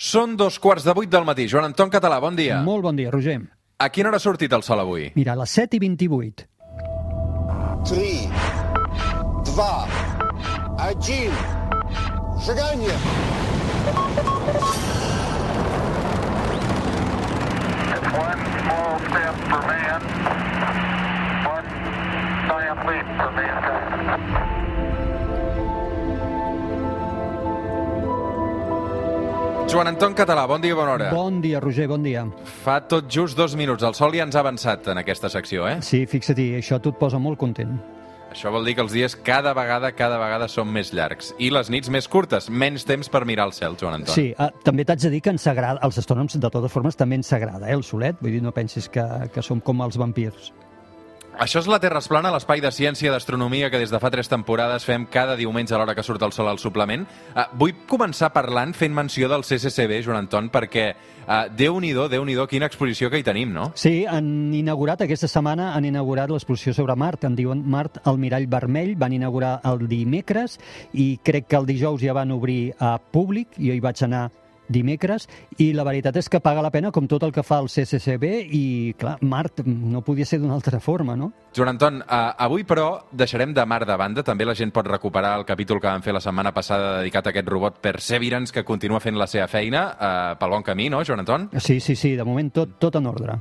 Són dos quarts de vuit del matí. Joan Anton Català, bon dia. Molt bon dia, Roger. A quina hora ha sortit el sol avui? Mira, a les 7 i 28. 3, 2, 1, seganya! One small step for man, one giant leap for mankind. Joan Anton Català, bon dia, bona hora. Bon dia, Roger, bon dia. Fa tot just dos minuts. El sol ja ens ha avançat en aquesta secció, eh? Sí, fixa-t'hi, això tu et posa molt content. Això vol dir que els dies cada vegada, cada vegada són més llargs. I les nits més curtes, menys temps per mirar el cel, Joan Anton. Sí, eh, també t'haig de dir que ens agrada, als astrònoms, de totes formes, també ens agrada, eh, el solet. Vull dir, no pensis que, que som com els vampirs. Això és la Terra es plana, l'espai de ciència d'astronomia que des de fa tres temporades fem cada diumenge a l'hora que surt el sol al suplement. Uh, vull començar parlant fent menció del CCCB, Joan Anton, perquè uh, Déu-n'hi-do, déu nhi déu quina exposició que hi tenim, no? Sí, han inaugurat aquesta setmana, han inaugurat l'exposició sobre Mart, en diuen Mart al mirall vermell, van inaugurar el dimecres i crec que el dijous ja van obrir a públic, jo hi vaig anar dimecres, i la veritat és que paga la pena com tot el que fa el CCCB i, clar, Mart no podia ser d'una altra forma, no? Joan Anton, uh, avui però deixarem de mar de banda. També la gent pot recuperar el capítol que vam fer la setmana passada dedicat a aquest robot Perseverance que continua fent la seva feina uh, pel bon camí, no, Joan Anton? Sí, sí, sí, de moment tot, tot en ordre.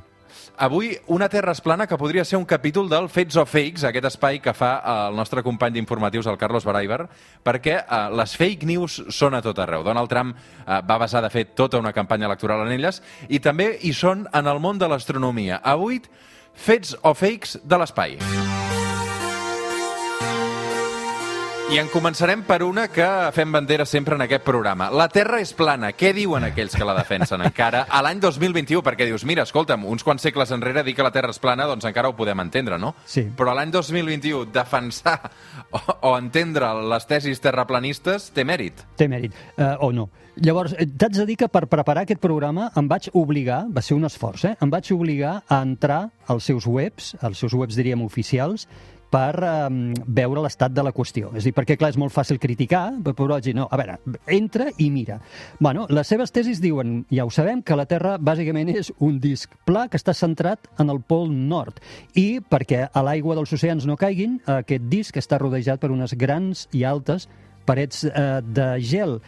Avui una Terra es plana que podria ser un capítol del Fets o Fakes, aquest espai que fa el nostre company d'informatius, el Carlos Baraiber, perquè eh, les fake news són a tot arreu. Donald Trump eh, va basar, de fet, tota una campanya electoral en elles i també hi són en el món de l'astronomia. Avui, Fets o Fakes de l'espai. I en començarem per una que fem bandera sempre en aquest programa. La Terra és plana. Què diuen aquells que la defensen encara a l'any 2021? Perquè dius, mira, escolta'm, uns quants segles enrere dir que la Terra és plana, doncs encara ho podem entendre, no? Sí. Però l'any 2021 defensar o, o entendre les tesis terraplanistes té mèrit. Té mèrit, uh, o no. Llavors, eh, t'haig de dir que per preparar aquest programa em vaig obligar, va ser un esforç, eh? em vaig obligar a entrar als seus webs, als seus webs diríem oficials, per eh, veure l'estat de la qüestió. És a dir, perquè, clar, és molt fàcil criticar, però dir, no, a veure, entra i mira. Bueno, les seves tesis diuen, ja ho sabem, que la Terra bàsicament és un disc pla que està centrat en el pol nord i perquè a l'aigua dels oceans no caiguin, aquest disc està rodejat per unes grans i altes parets eh, de gel.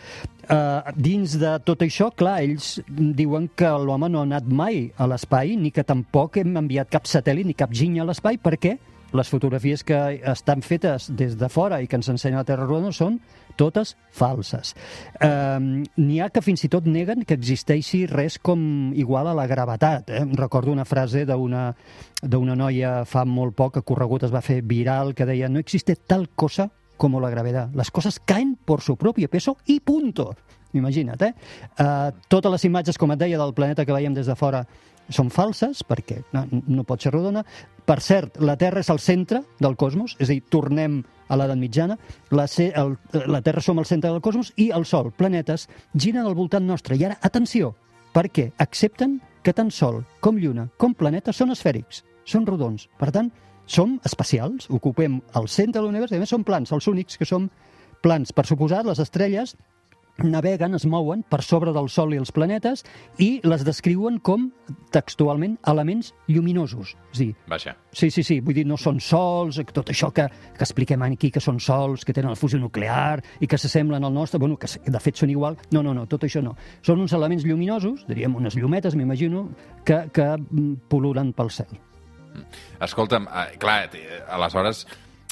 Eh, dins de tot això, clar, ells diuen que l'home no ha anat mai a l'espai, ni que tampoc hem enviat cap satèl·lit ni cap ginya a l'espai. Per què? Les fotografies que estan fetes des de fora i que ens ensenya la Terra rodona són totes falses. Eh, N'hi ha que fins i tot neguen que existeixi res com igual a la gravetat. Eh? Recordo una frase d'una noia fa molt poc que corregut es va fer viral que deia no existe tal cosa como la gravedad. Las cosas caen por su propio peso y punto. Imagina't, eh? Uh, totes les imatges, com et deia, del planeta que veiem des de fora són falses, perquè no, no pot ser rodona. Per cert, la Terra és el centre del cosmos, és a dir, tornem a l'edat mitjana, la, el, la Terra som el centre del cosmos i el Sol, planetes, giren al voltant nostre. I ara, atenció, perquè accepten que tant Sol com Lluna com planeta són esfèrics, són rodons. Per tant, som espacials, ocupem el centre de l'univers i a més som plans, els únics que som plans. Per suposat, les estrelles naveguen, es mouen per sobre del Sol i els planetes i les descriuen com, textualment, elements lluminosos. És dir, Vaja. Sí, sí, sí, vull dir, no són sols, tot això que, que expliquem aquí, que són sols, que tenen la fusió nuclear i que s'assemblen al nostre, bueno, que de fet són igual. No, no, no, tot això no. Són uns elements lluminosos, diríem unes llumetes, m'imagino, que, que pol·luren pel cel. Escolta'm, eh, clar, eh, aleshores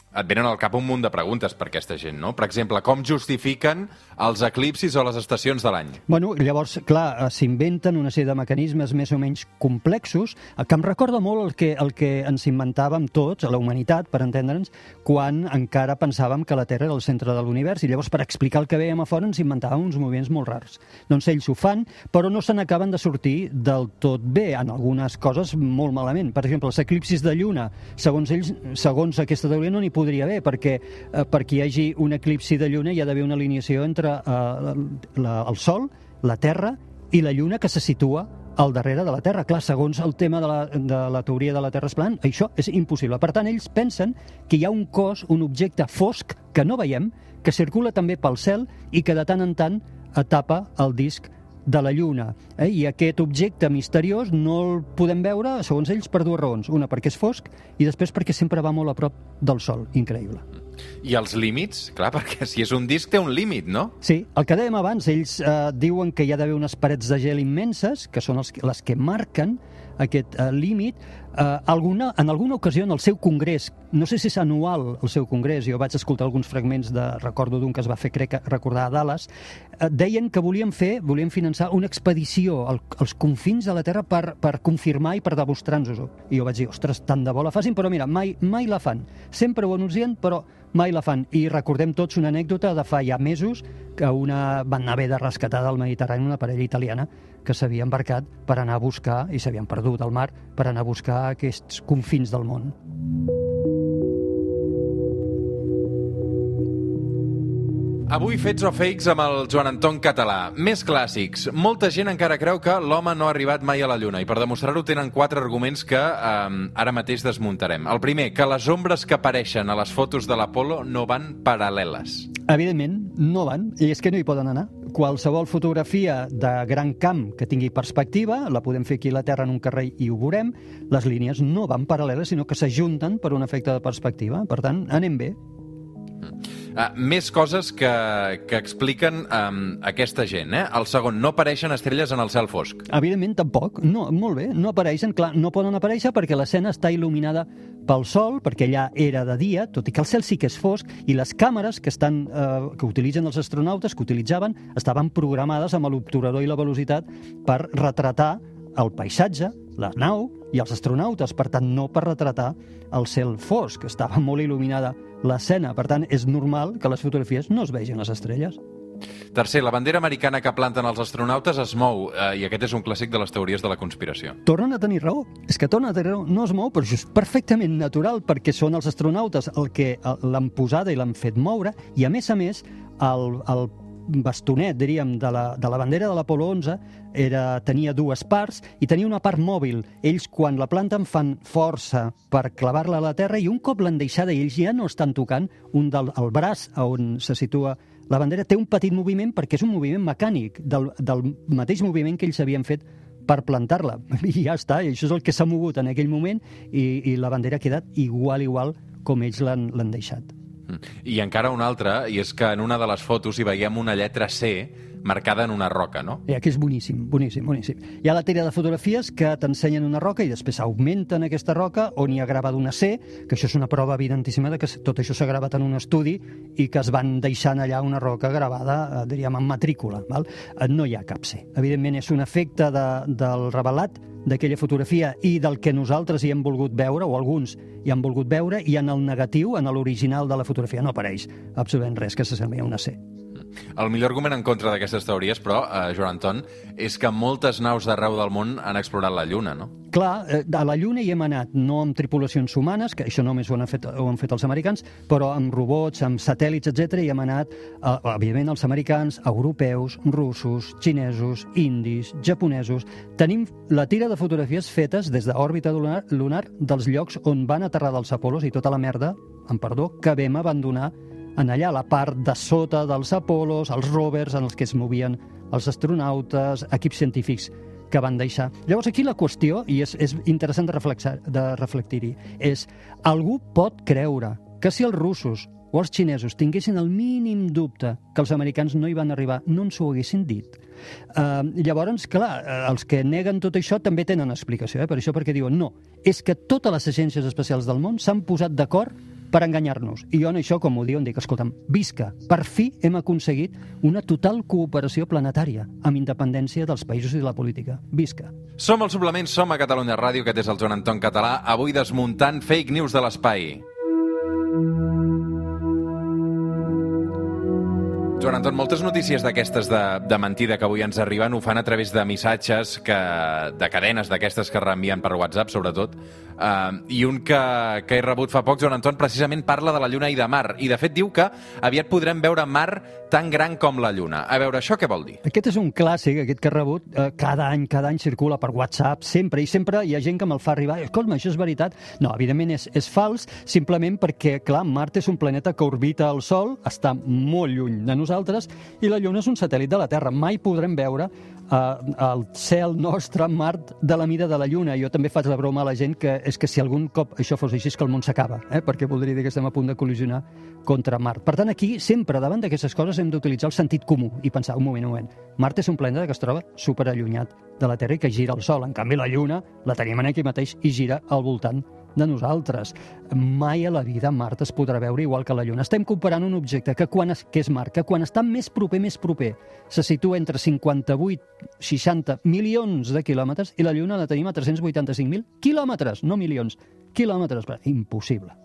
et venen al cap un munt de preguntes per aquesta gent, no? Per exemple, com justifiquen els eclipsis o les estacions de l'any? Bueno, llavors, clar, eh, s'inventen una sèrie de mecanismes més o menys complexos, que em recorda molt el que, el que ens inventàvem tots, a la humanitat, per entendre'ns, quan encara pensàvem que la Terra era el centre de l'univers, i llavors per explicar el que veiem a fora ens inventàvem uns moviments molt rars. Doncs ells ho fan, però no se n'acaben de sortir del tot bé, en algunes coses molt malament. Per exemple, els eclipsis de lluna, segons ells, segons aquesta teoria, no n'hi podria haver, perquè eh, perquè hi hagi un eclipsi de lluna hi ha d'haver una alineació entre eh, la, el Sol, la Terra i la Lluna que se situa al darrere de la Terra. Clar, segons el tema de la, de la teoria de la Terra és plan, això és impossible. Per tant, ells pensen que hi ha un cos, un objecte fosc que no veiem, que circula també pel cel i que de tant en tant tapa el disc de la Lluna. Eh? I aquest objecte misteriós no el podem veure, segons ells, per dues raons. Una, perquè és fosc, i després perquè sempre va molt a prop del Sol. Increïble. I els límits? Clar, perquè si és un disc té un límit, no? Sí, el que dèiem abans, ells eh, diuen que hi ha d'haver unes parets de gel immenses, que són els, les que marquen aquest eh, límit. Eh, alguna, en alguna ocasió, en el seu congrés, no sé si és anual el seu congrés, jo vaig escoltar alguns fragments de, recordo d'un que es va fer, crec, recordar a Dallas, eh, deien que volien fer, volien finançar una expedició al, als confins de la Terra per, per confirmar i per demostrar-nos-ho. I jo vaig dir, ostres, tant de bo la facin, però mira, mai, mai la fan. Sempre ho anuncien, però mai la fan. I recordem tots una anècdota de fa ja mesos que una van haver de rescatar del Mediterrani una parella italiana que s'havia embarcat per anar a buscar, i s'havien perdut al mar, per anar a buscar aquests confins del món. Avui fets o fakes amb el Joan Anton Català. Més clàssics. Molta gent encara creu que l'home no ha arribat mai a la Lluna i per demostrar-ho tenen quatre arguments que eh, ara mateix desmuntarem. El primer, que les ombres que apareixen a les fotos de l'Apolo no van paral·leles. Evidentment, no van, i és que no hi poden anar. Qualsevol fotografia de gran camp que tingui perspectiva, la podem fer aquí a la Terra en un carrer i ho veurem, les línies no van paral·leles, sinó que s'ajunten per un efecte de perspectiva. Per tant, anem bé. Uh, més coses que, que expliquen um, aquesta gent. Eh? El segon, no apareixen estrelles en el cel fosc. Evidentment, tampoc. No, molt bé, no apareixen. Clar, no poden aparèixer perquè l'escena està il·luminada pel sol, perquè allà era de dia, tot i que el cel sí que és fosc, i les càmeres que, estan, eh, que utilitzen els astronautes, que utilitzaven, estaven programades amb l'obturador i la velocitat per retratar el paisatge, la nau i els astronautes, per tant, no per retratar el cel fosc, estava molt il·luminada l'escena, per tant, és normal que les fotografies no es vegin les estrelles. Tercer, la bandera americana que planten els astronautes es mou, eh, i aquest és un clàssic de les teories de la conspiració. Tornen a tenir raó. És que tornen a tenir raó. No es mou, però és perfectament natural, perquè són els astronautes el que eh, l'han posada i l'han fet moure, i a més a més, el, el bastonet, diríem, de la, de la bandera de l'Apolo 11 era, tenia dues parts i tenia una part mòbil. Ells, quan la planten, fan força per clavar-la a la terra i un cop l'han deixada i ells ja no estan tocant, un del el braç on se situa la bandera té un petit moviment perquè és un moviment mecànic del, del mateix moviment que ells havien fet per plantar-la. I ja està, i això és el que s'ha mogut en aquell moment i, i la bandera ha quedat igual, igual com ells l'han deixat. I encara una altra, i és que en una de les fotos hi veiem una lletra C marcada en una roca, no? Ja, que és boníssim, boníssim, boníssim. Hi ha la tira de fotografies que t'ensenyen una roca i després augmenten aquesta roca on hi ha gravat una C, que això és una prova evidentíssima de que tot això s'ha gravat en un estudi i que es van deixant allà una roca gravada, eh, diríem, en matrícula. Val? Eh, no hi ha cap C. Evidentment és un efecte de, del revelat d'aquella fotografia i del que nosaltres hi hem volgut veure, o alguns hi han volgut veure, i en el negatiu, en l'original de la fotografia, no apareix absolutament res que s'assembli a una C. El millor argument en contra d'aquestes teories, però, eh, Joan Anton, és que moltes naus d'arreu del món han explorat la Lluna, no? Clar, eh, a la Lluna hi hem anat, no amb tripulacions humanes, que això només ho han fet, ho han fet els americans, però amb robots, amb satèl·lits, etc. i hem anat, eh, òbviament, els americans, europeus, russos, xinesos, indis, japonesos. Tenim la tira de fotografies fetes des d'òrbita lunar, lunar dels llocs on van aterrar dels Apolos i tota la merda, amb perdó, que vam abandonar en allà, la part de sota dels Apolos, els rovers en els que es movien els astronautes, equips científics que van deixar. Llavors aquí la qüestió, i és, és interessant de, de reflectir-hi, és algú pot creure que si els russos o els xinesos tinguessin el mínim dubte que els americans no hi van arribar, no ens ho haguessin dit. Uh, llavors, clar, eh, els que neguen tot això també tenen explicació, eh? per això perquè diuen no, és que totes les agències especials del món s'han posat d'acord per enganyar-nos. I jo en això, com ho diuen, dic, escolta'm, visca, per fi hem aconseguit una total cooperació planetària, amb independència dels països i de la política. Visca. Som el suplement, som a Catalunya Ràdio, que és el Joan Anton Català, avui desmuntant fake news de l'espai. Joan Anton, moltes notícies d'aquestes de, de mentida que avui ens arriben ho fan a través de missatges que, de cadenes d'aquestes que reenvien per WhatsApp, sobretot. Uh, I un que, que he rebut fa poc, Joan Anton, precisament parla de la Lluna i de Mar. I, de fet, diu que aviat podrem veure Mar tan gran com la Lluna. A veure, això què vol dir? Aquest és un clàssic, aquest que he rebut. Eh, cada any, cada any circula per WhatsApp, sempre, i sempre hi ha gent que me'l fa arribar. Escolta, això és veritat? No, evidentment és, és fals, simplement perquè, clar, Mart és un planeta que orbita el Sol, està molt lluny de nosaltres, i la Lluna és un satèl·lit de la Terra. Mai podrem veure eh, el cel nostre, Mart, de la mida de la Lluna. Jo també faig la broma a la gent que és que si algun cop això fos així és que el món s'acaba, eh? perquè voldria dir que estem a punt de col·lisionar contra Mart. Per tant, aquí, sempre davant d'aquestes coses hem d'utilitzar el sentit comú i pensar, un moment, un moment, Mart és un planeta que es troba superallunyat de la Terra i que gira el Sol. En canvi, la Lluna la tenim aquí mateix i gira al voltant de nosaltres. Mai a la vida Mart es podrà veure igual que la Lluna. Estem comparant un objecte que, quan es, que és Mart, que quan està més proper, més proper, se situa entre 58 60 milions de quilòmetres i la Lluna la tenim a 385.000 quilòmetres, no milions, quilòmetres. Impossible.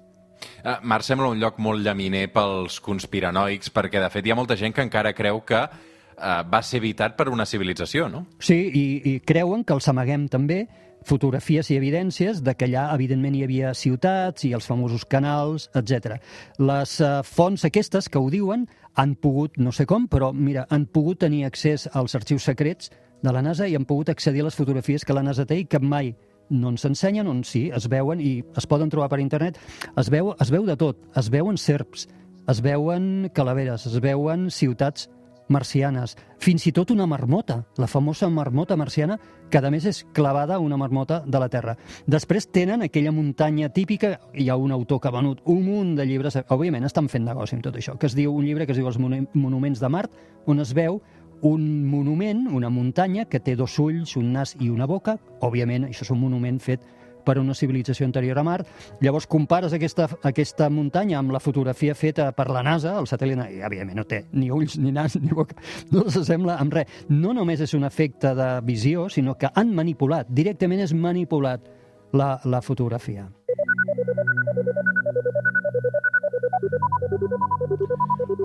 Uh, Mart sembla un lloc molt llaminer pels conspiranoics, perquè de fet hi ha molta gent que encara creu que uh, va ser evitat per una civilització, no? Sí, i, i creuen que els amaguem també fotografies i evidències de que allà, evidentment, hi havia ciutats i els famosos canals, etc. Les uh, fonts aquestes que ho diuen han pogut, no sé com, però mira, han pogut tenir accés als arxius secrets de la NASA i han pogut accedir a les fotografies que la NASA té i que mai no ens ensenyen, on sí, es veuen i es poden trobar per internet, es veu, es veu de tot, es veuen serps, es veuen calaveres, es veuen ciutats marcianes, fins i tot una marmota, la famosa marmota marciana, que a més és clavada a una marmota de la Terra. Després tenen aquella muntanya típica, hi ha un autor que ha venut un munt de llibres, òbviament estan fent negoci amb tot això, que es diu un llibre que es diu Els monuments de Mart, on es veu un monument, una muntanya, que té dos ulls, un nas i una boca. Òbviament, això és un monument fet per una civilització anterior a Mart. Llavors compares aquesta, aquesta muntanya amb la fotografia feta per la NASA, el satèl·lit, i evidentment no té ni ulls, ni nas, ni boca, no s'assembla amb res. No només és un efecte de visió, sinó que han manipulat, directament és manipulat la, la fotografia.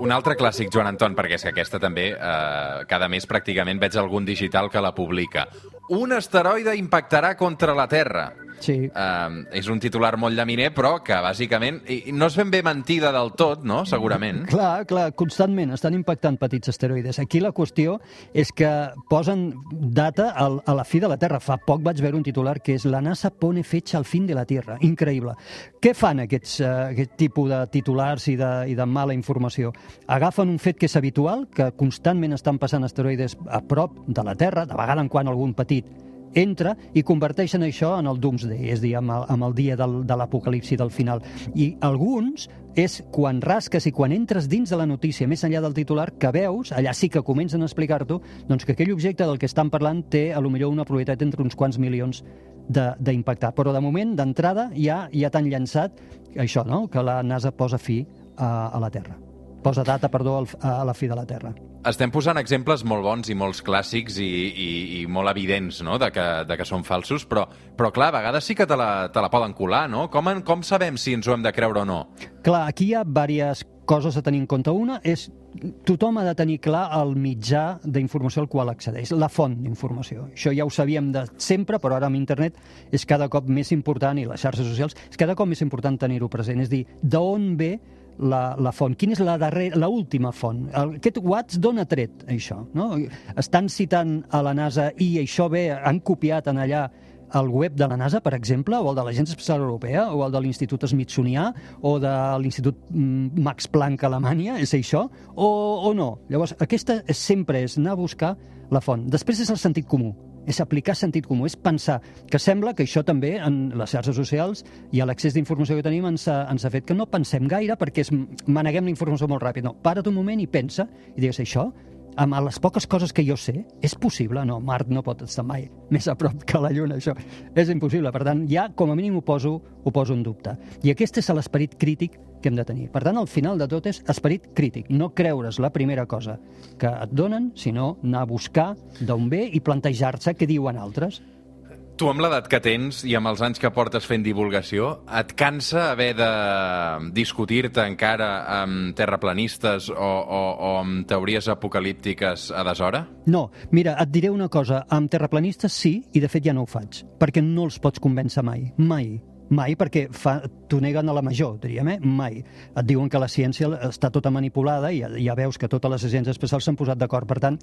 Un altre clàssic, Joan Anton, perquè és que aquesta també, eh, cada mes pràcticament veig algun digital que la publica. Un asteroide impactarà contra la Terra. Sí. Uh, és un titular molt llaminer, però que bàsicament i no és ben bé mentida del tot, no? Segurament. Clar, clar, constantment estan impactant petits asteroides. Aquí la qüestió és que posen data al, a la fi de la Terra. Fa poc vaig veure un titular que és la NASA pone fecha al fin de la Tierra. Increïble. Què fan aquests, uh, aquest tipus de titulars i de, i de mala informació? Agafen un fet que és habitual, que constantment estan passant asteroides a prop de la Terra, de vegada en quan algun petit entra i converteixen això en el Doomsday, és a dir, amb el, amb el dia del, de l'apocalipsi del final. I alguns és quan rasques i quan entres dins de la notícia, més enllà del titular, que veus, allà sí que comencen a explicar-t'ho, doncs que aquell objecte del que estan parlant té a lo millor una probabilitat entre uns quants milions d'impactar. Però de moment, d'entrada, ja, ja t'han llançat això, no? que la NASA posa fi a, a la Terra. Posa data, perdó, a la fi de la Terra. Estem posant exemples molt bons i molts clàssics i, i, i molt evidents no? de, que, de que són falsos, però, però clar, a vegades sí que te la, te la poden colar, no? Com, en, com sabem si ens ho hem de creure o no? Clar, aquí hi ha diverses coses a tenir en compte. Una és tothom ha de tenir clar el mitjà d'informació al qual accedeix, la font d'informació. Això ja ho sabíem de sempre, però ara amb internet és cada cop més important, i les xarxes socials, és cada cop més important tenir-ho present. És dir, d'on ve la, la font. Quina és la darrera, la última font? El, aquest Watts d'on ha tret això? No? Estan citant a la NASA i això ve, han copiat en allà el web de la NASA, per exemple, o el de l'Agència Espacial Europea, o el de l'Institut Smithsonià, o de l'Institut mm, Max Planck Alemanya, és això? O, o no? Llavors, aquesta sempre és anar a buscar la font. Després és el sentit comú és aplicar sentit comú, és pensar que sembla que això també en les xarxes socials i a l'accés d'informació que tenim ens ha, ens ha fet que no pensem gaire perquè es, maneguem la informació molt ràpid. No, para't un moment i pensa i digues això, amb les poques coses que jo sé, és possible? No, Mart no pot estar mai més a prop que la Lluna, això és impossible. Per tant, ja com a mínim ho poso, ho poso en dubte. I aquest és l'esperit crític que hem de tenir. Per tant, al final de tot és esperit crític, no creure's la primera cosa que et donen, sinó anar a buscar d'on ve i plantejar-se què diuen altres. Tu, amb l'edat que tens i amb els anys que portes fent divulgació, et cansa haver de discutir-te encara amb terraplanistes o, o, o amb teories apocalíptiques a deshora? No, mira, et diré una cosa. Amb terraplanistes sí, i de fet ja no ho faig, perquè no els pots convèncer mai, mai. Mai, perquè t'ho neguen a la major, diríem, eh? Mai. Et diuen que la ciència està tota manipulada i ja, ja veus que totes les agents especials s'han posat d'acord. Per tant,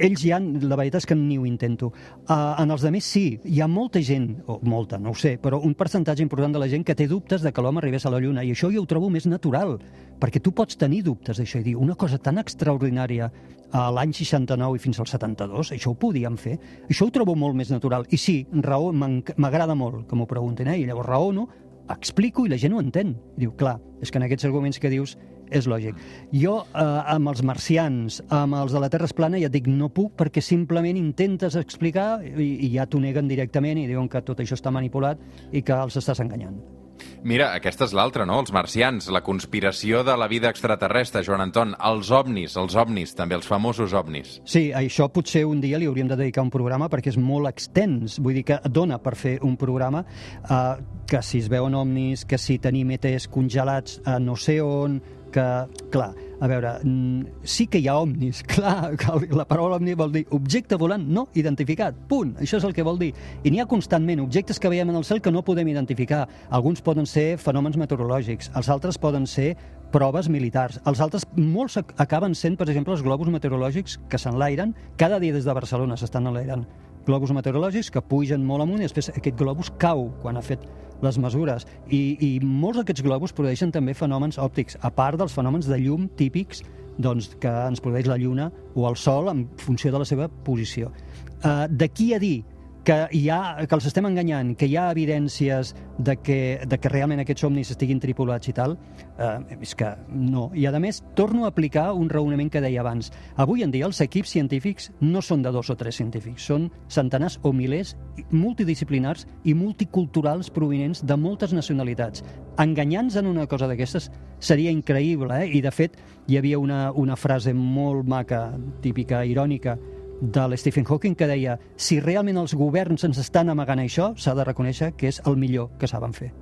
ells ja, la veritat és que ni ho intento. Uh, en els altres sí, hi ha molta gent, o molta, no ho sé, però un percentatge important de la gent que té dubtes de que l'home arribés a la Lluna, i això jo ho trobo més natural, perquè tu pots tenir dubtes d'això i dir una cosa tan extraordinària a l'any 69 i fins al 72, això ho podíem fer. Això ho trobo molt més natural. I sí, raó, m'agrada molt que m'ho preguntin, eh? i llavors raono, explico i la gent ho entén. I diu, clar, és que en aquests arguments que dius és lògic. Jo, eh, amb els marcians, amb els de la Terra es plana, ja et dic, no puc perquè simplement intentes explicar i, i ja t'ho neguen directament i diuen que tot això està manipulat i que els estàs enganyant. Mira, aquesta és l'altra, no? Els marcians, la conspiració de la vida extraterrestre, Joan Anton, els ovnis, els ovnis, també els famosos ovnis. Sí, això potser un dia li hauríem de dedicar un programa perquè és molt extens, vull dir que dona per fer un programa eh, que si es veuen omnis, que si tenim ETs congelats a no sé on, que, clar, a veure, mm, sí que hi ha omnis, clar, la paraula omni vol dir objecte volant no identificat, punt, això és el que vol dir. I n'hi ha constantment objectes que veiem en el cel que no podem identificar. Alguns poden ser fenòmens meteorològics, els altres poden ser proves militars. Els altres, molts ac- acaben sent, per exemple, els globus meteorològics que s'enlairen. Cada dia des de Barcelona s'estan enlairant globus meteorològics que pugen molt amunt i després aquest globus cau quan ha fet les mesures. I, i molts d'aquests globus produeixen també fenòmens òptics, a part dels fenòmens de llum típics doncs, que ens produeix la Lluna o el Sol en funció de la seva posició. Uh, D'aquí a dir que, hi ha, que els estem enganyant, que hi ha evidències de que, de que realment aquests somnis estiguin tripulats i tal, eh, és que no. I a més, torno a aplicar un raonament que deia abans. Avui en dia els equips científics no són de dos o tres científics, són centenars o milers multidisciplinars i multiculturals provinents de moltes nacionalitats. Enganyar-nos en una cosa d'aquestes seria increïble, eh? i de fet hi havia una, una frase molt maca, típica, irònica, de l'Stephen Hawking que deia si realment els governs ens estan amagant això, s'ha de reconèixer que és el millor que saben fer.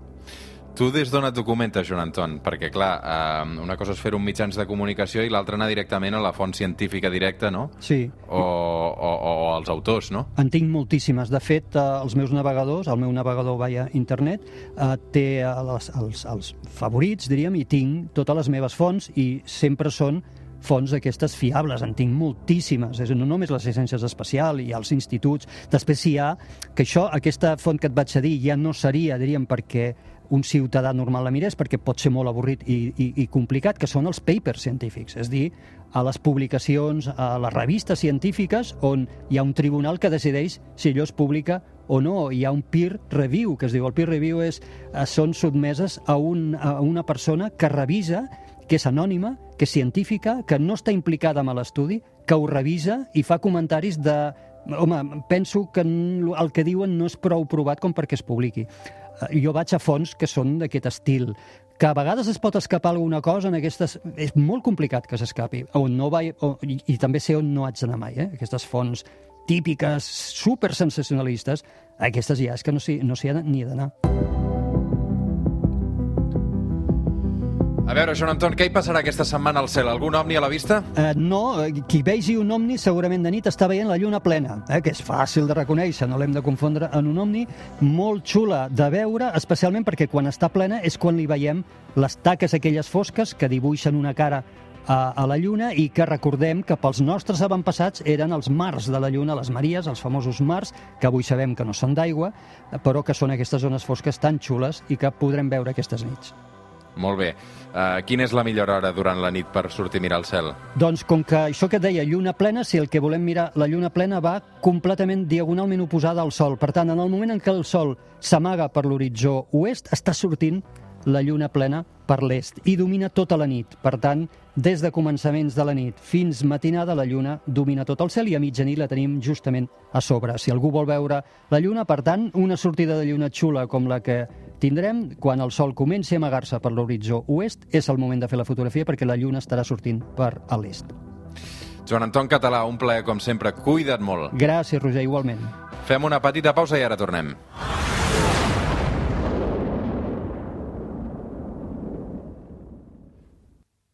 Tu des d'on et documentes, Joan Anton? Perquè, clar, eh, una cosa és fer un mitjans de comunicació i l'altra anar directament a la font científica directa, no? Sí, O, o, o als autors, no? En tinc moltíssimes. De fet, eh, els meus navegadors, el meu navegador via internet, eh, té eh, les, els, els favorits, diríem, i tinc totes les meves fonts i sempre són fonts d'aquestes fiables, en tinc moltíssimes, és no només les llicències espacial i els instituts, després hi ha que això, aquesta font que et vaig a dir ja no seria, diríem, perquè un ciutadà normal la mirés perquè pot ser molt avorrit i, i, i complicat, que són els papers científics, és dir, a les publicacions, a les revistes científiques on hi ha un tribunal que decideix si allò es publica o no. Hi ha un peer review, que es diu. El peer review és, eh, són sotmeses a, un, a una persona que revisa, que és anònima, que és científica, que no està implicada en l'estudi, que ho revisa i fa comentaris de home, penso que el que diuen no és prou provat com perquè es publiqui. Eh, Jo vaig a fonts que són d'aquest estil, que a vegades es pot escapar alguna cosa en aquestes... És molt complicat que s'escapi, on no va... O, i, també sé on no haig d'anar mai, eh? Aquestes fonts típiques, super sensacionalistes, aquestes ja és que no s'hi no ha ni d'anar. A veure, Joan Anton, què hi passarà aquesta setmana al cel? Algun ovni a la vista? Eh, no, eh, qui vegi un omni segurament de nit està veient la lluna plena, eh, que és fàcil de reconèixer, no l'hem de confondre en un omni, molt xula de veure, especialment perquè quan està plena és quan li veiem les taques aquelles fosques que dibuixen una cara a, a la Lluna i que recordem que pels nostres avantpassats eren els mars de la Lluna, les Maries, els famosos mars, que avui sabem que no són d'aigua, però que són aquestes zones fosques tan xules i que podrem veure aquestes nits. Molt bé. Uh, quina és la millor hora durant la nit per sortir a mirar el cel? Doncs com que això que deia, lluna plena, si el que volem mirar, la lluna plena va completament diagonalment oposada al Sol. Per tant, en el moment en què el Sol s'amaga per l'horitzó oest, està sortint la lluna plena per l'est i domina tota la nit. Per tant, des de començaments de la nit fins matinada, la lluna domina tot el cel i a mitjanit la tenim justament a sobre. Si algú vol veure la lluna, per tant, una sortida de lluna xula com la que tindrem quan el sol comenci a amagar-se per l'horitzó oest, és el moment de fer la fotografia perquè la lluna estarà sortint per a l'est. Joan Anton Català, un plaer com sempre. Cuida't molt. Gràcies, Roger, igualment. Fem una petita pausa i ara tornem.